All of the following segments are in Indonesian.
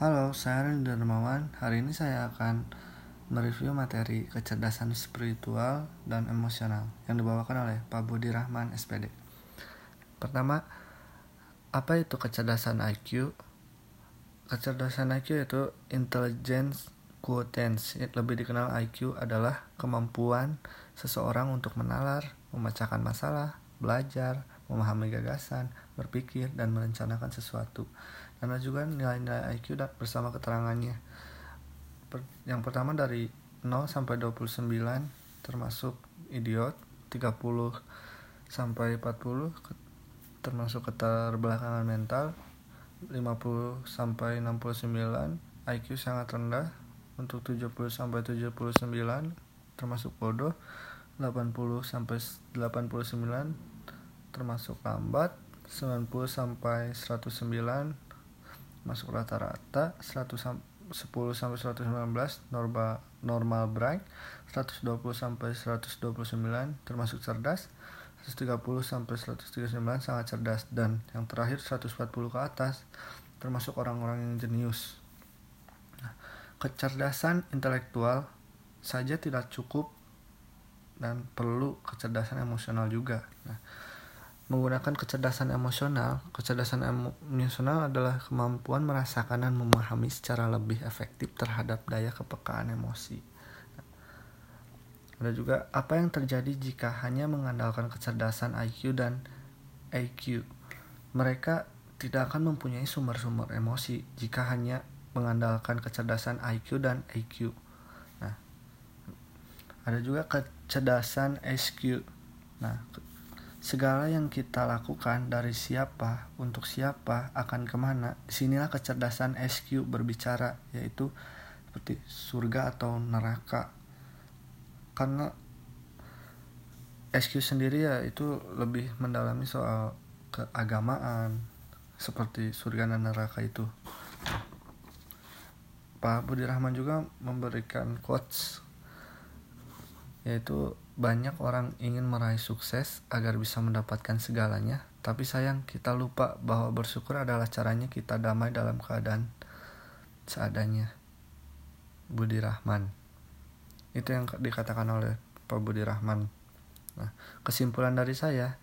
Halo, saya Randy Darmawan. Hari ini saya akan mereview materi kecerdasan spiritual dan emosional yang dibawakan oleh Pak Budi Rahman, SPD. Pertama, apa itu kecerdasan IQ? Kecerdasan IQ itu intelligence quotients, lebih dikenal IQ adalah kemampuan seseorang untuk menalar, memecahkan masalah, belajar, memahami gagasan, berpikir, dan merencanakan sesuatu. Karena juga nilai-nilai IQ dan bersama keterangannya. Yang pertama dari 0 sampai 29 termasuk idiot 30 sampai 40 termasuk keterbelakangan mental 50 sampai 69 IQ sangat rendah untuk 70 sampai 79 termasuk bodoh 80 sampai 89 termasuk lambat 90 sampai 109 masuk rata-rata 110 sampai 119 normal normal brain 120 sampai 129 termasuk cerdas 130 sampai 139 sangat cerdas dan yang terakhir 140 ke atas termasuk orang-orang yang jenius. Nah, kecerdasan intelektual saja tidak cukup dan perlu kecerdasan emosional juga. Nah, menggunakan kecerdasan emosional. Kecerdasan emosional adalah kemampuan merasakan dan memahami secara lebih efektif terhadap daya kepekaan emosi. Ada juga apa yang terjadi jika hanya mengandalkan kecerdasan IQ dan AQ. Mereka tidak akan mempunyai sumber-sumber emosi jika hanya mengandalkan kecerdasan IQ dan AQ. Nah, ada juga kecerdasan SQ. Nah, Segala yang kita lakukan dari siapa untuk siapa akan ke mana. Di sinilah kecerdasan SQ berbicara, yaitu seperti surga atau neraka. Karena SQ sendiri ya itu lebih mendalami soal keagamaan seperti surga dan neraka itu. Pak Budi Rahman juga memberikan quotes yaitu banyak orang ingin meraih sukses agar bisa mendapatkan segalanya, tapi sayang kita lupa bahwa bersyukur adalah caranya kita damai dalam keadaan seadanya. Budi Rahman. Itu yang dikatakan oleh Pak Budi Rahman. Nah, kesimpulan dari saya,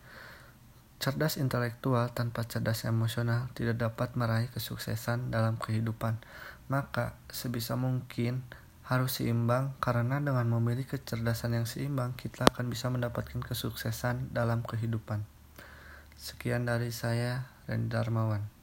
cerdas intelektual tanpa cerdas emosional tidak dapat meraih kesuksesan dalam kehidupan. Maka sebisa mungkin harus seimbang karena dengan memiliki kecerdasan yang seimbang kita akan bisa mendapatkan kesuksesan dalam kehidupan. Sekian dari saya, Randy Darmawan.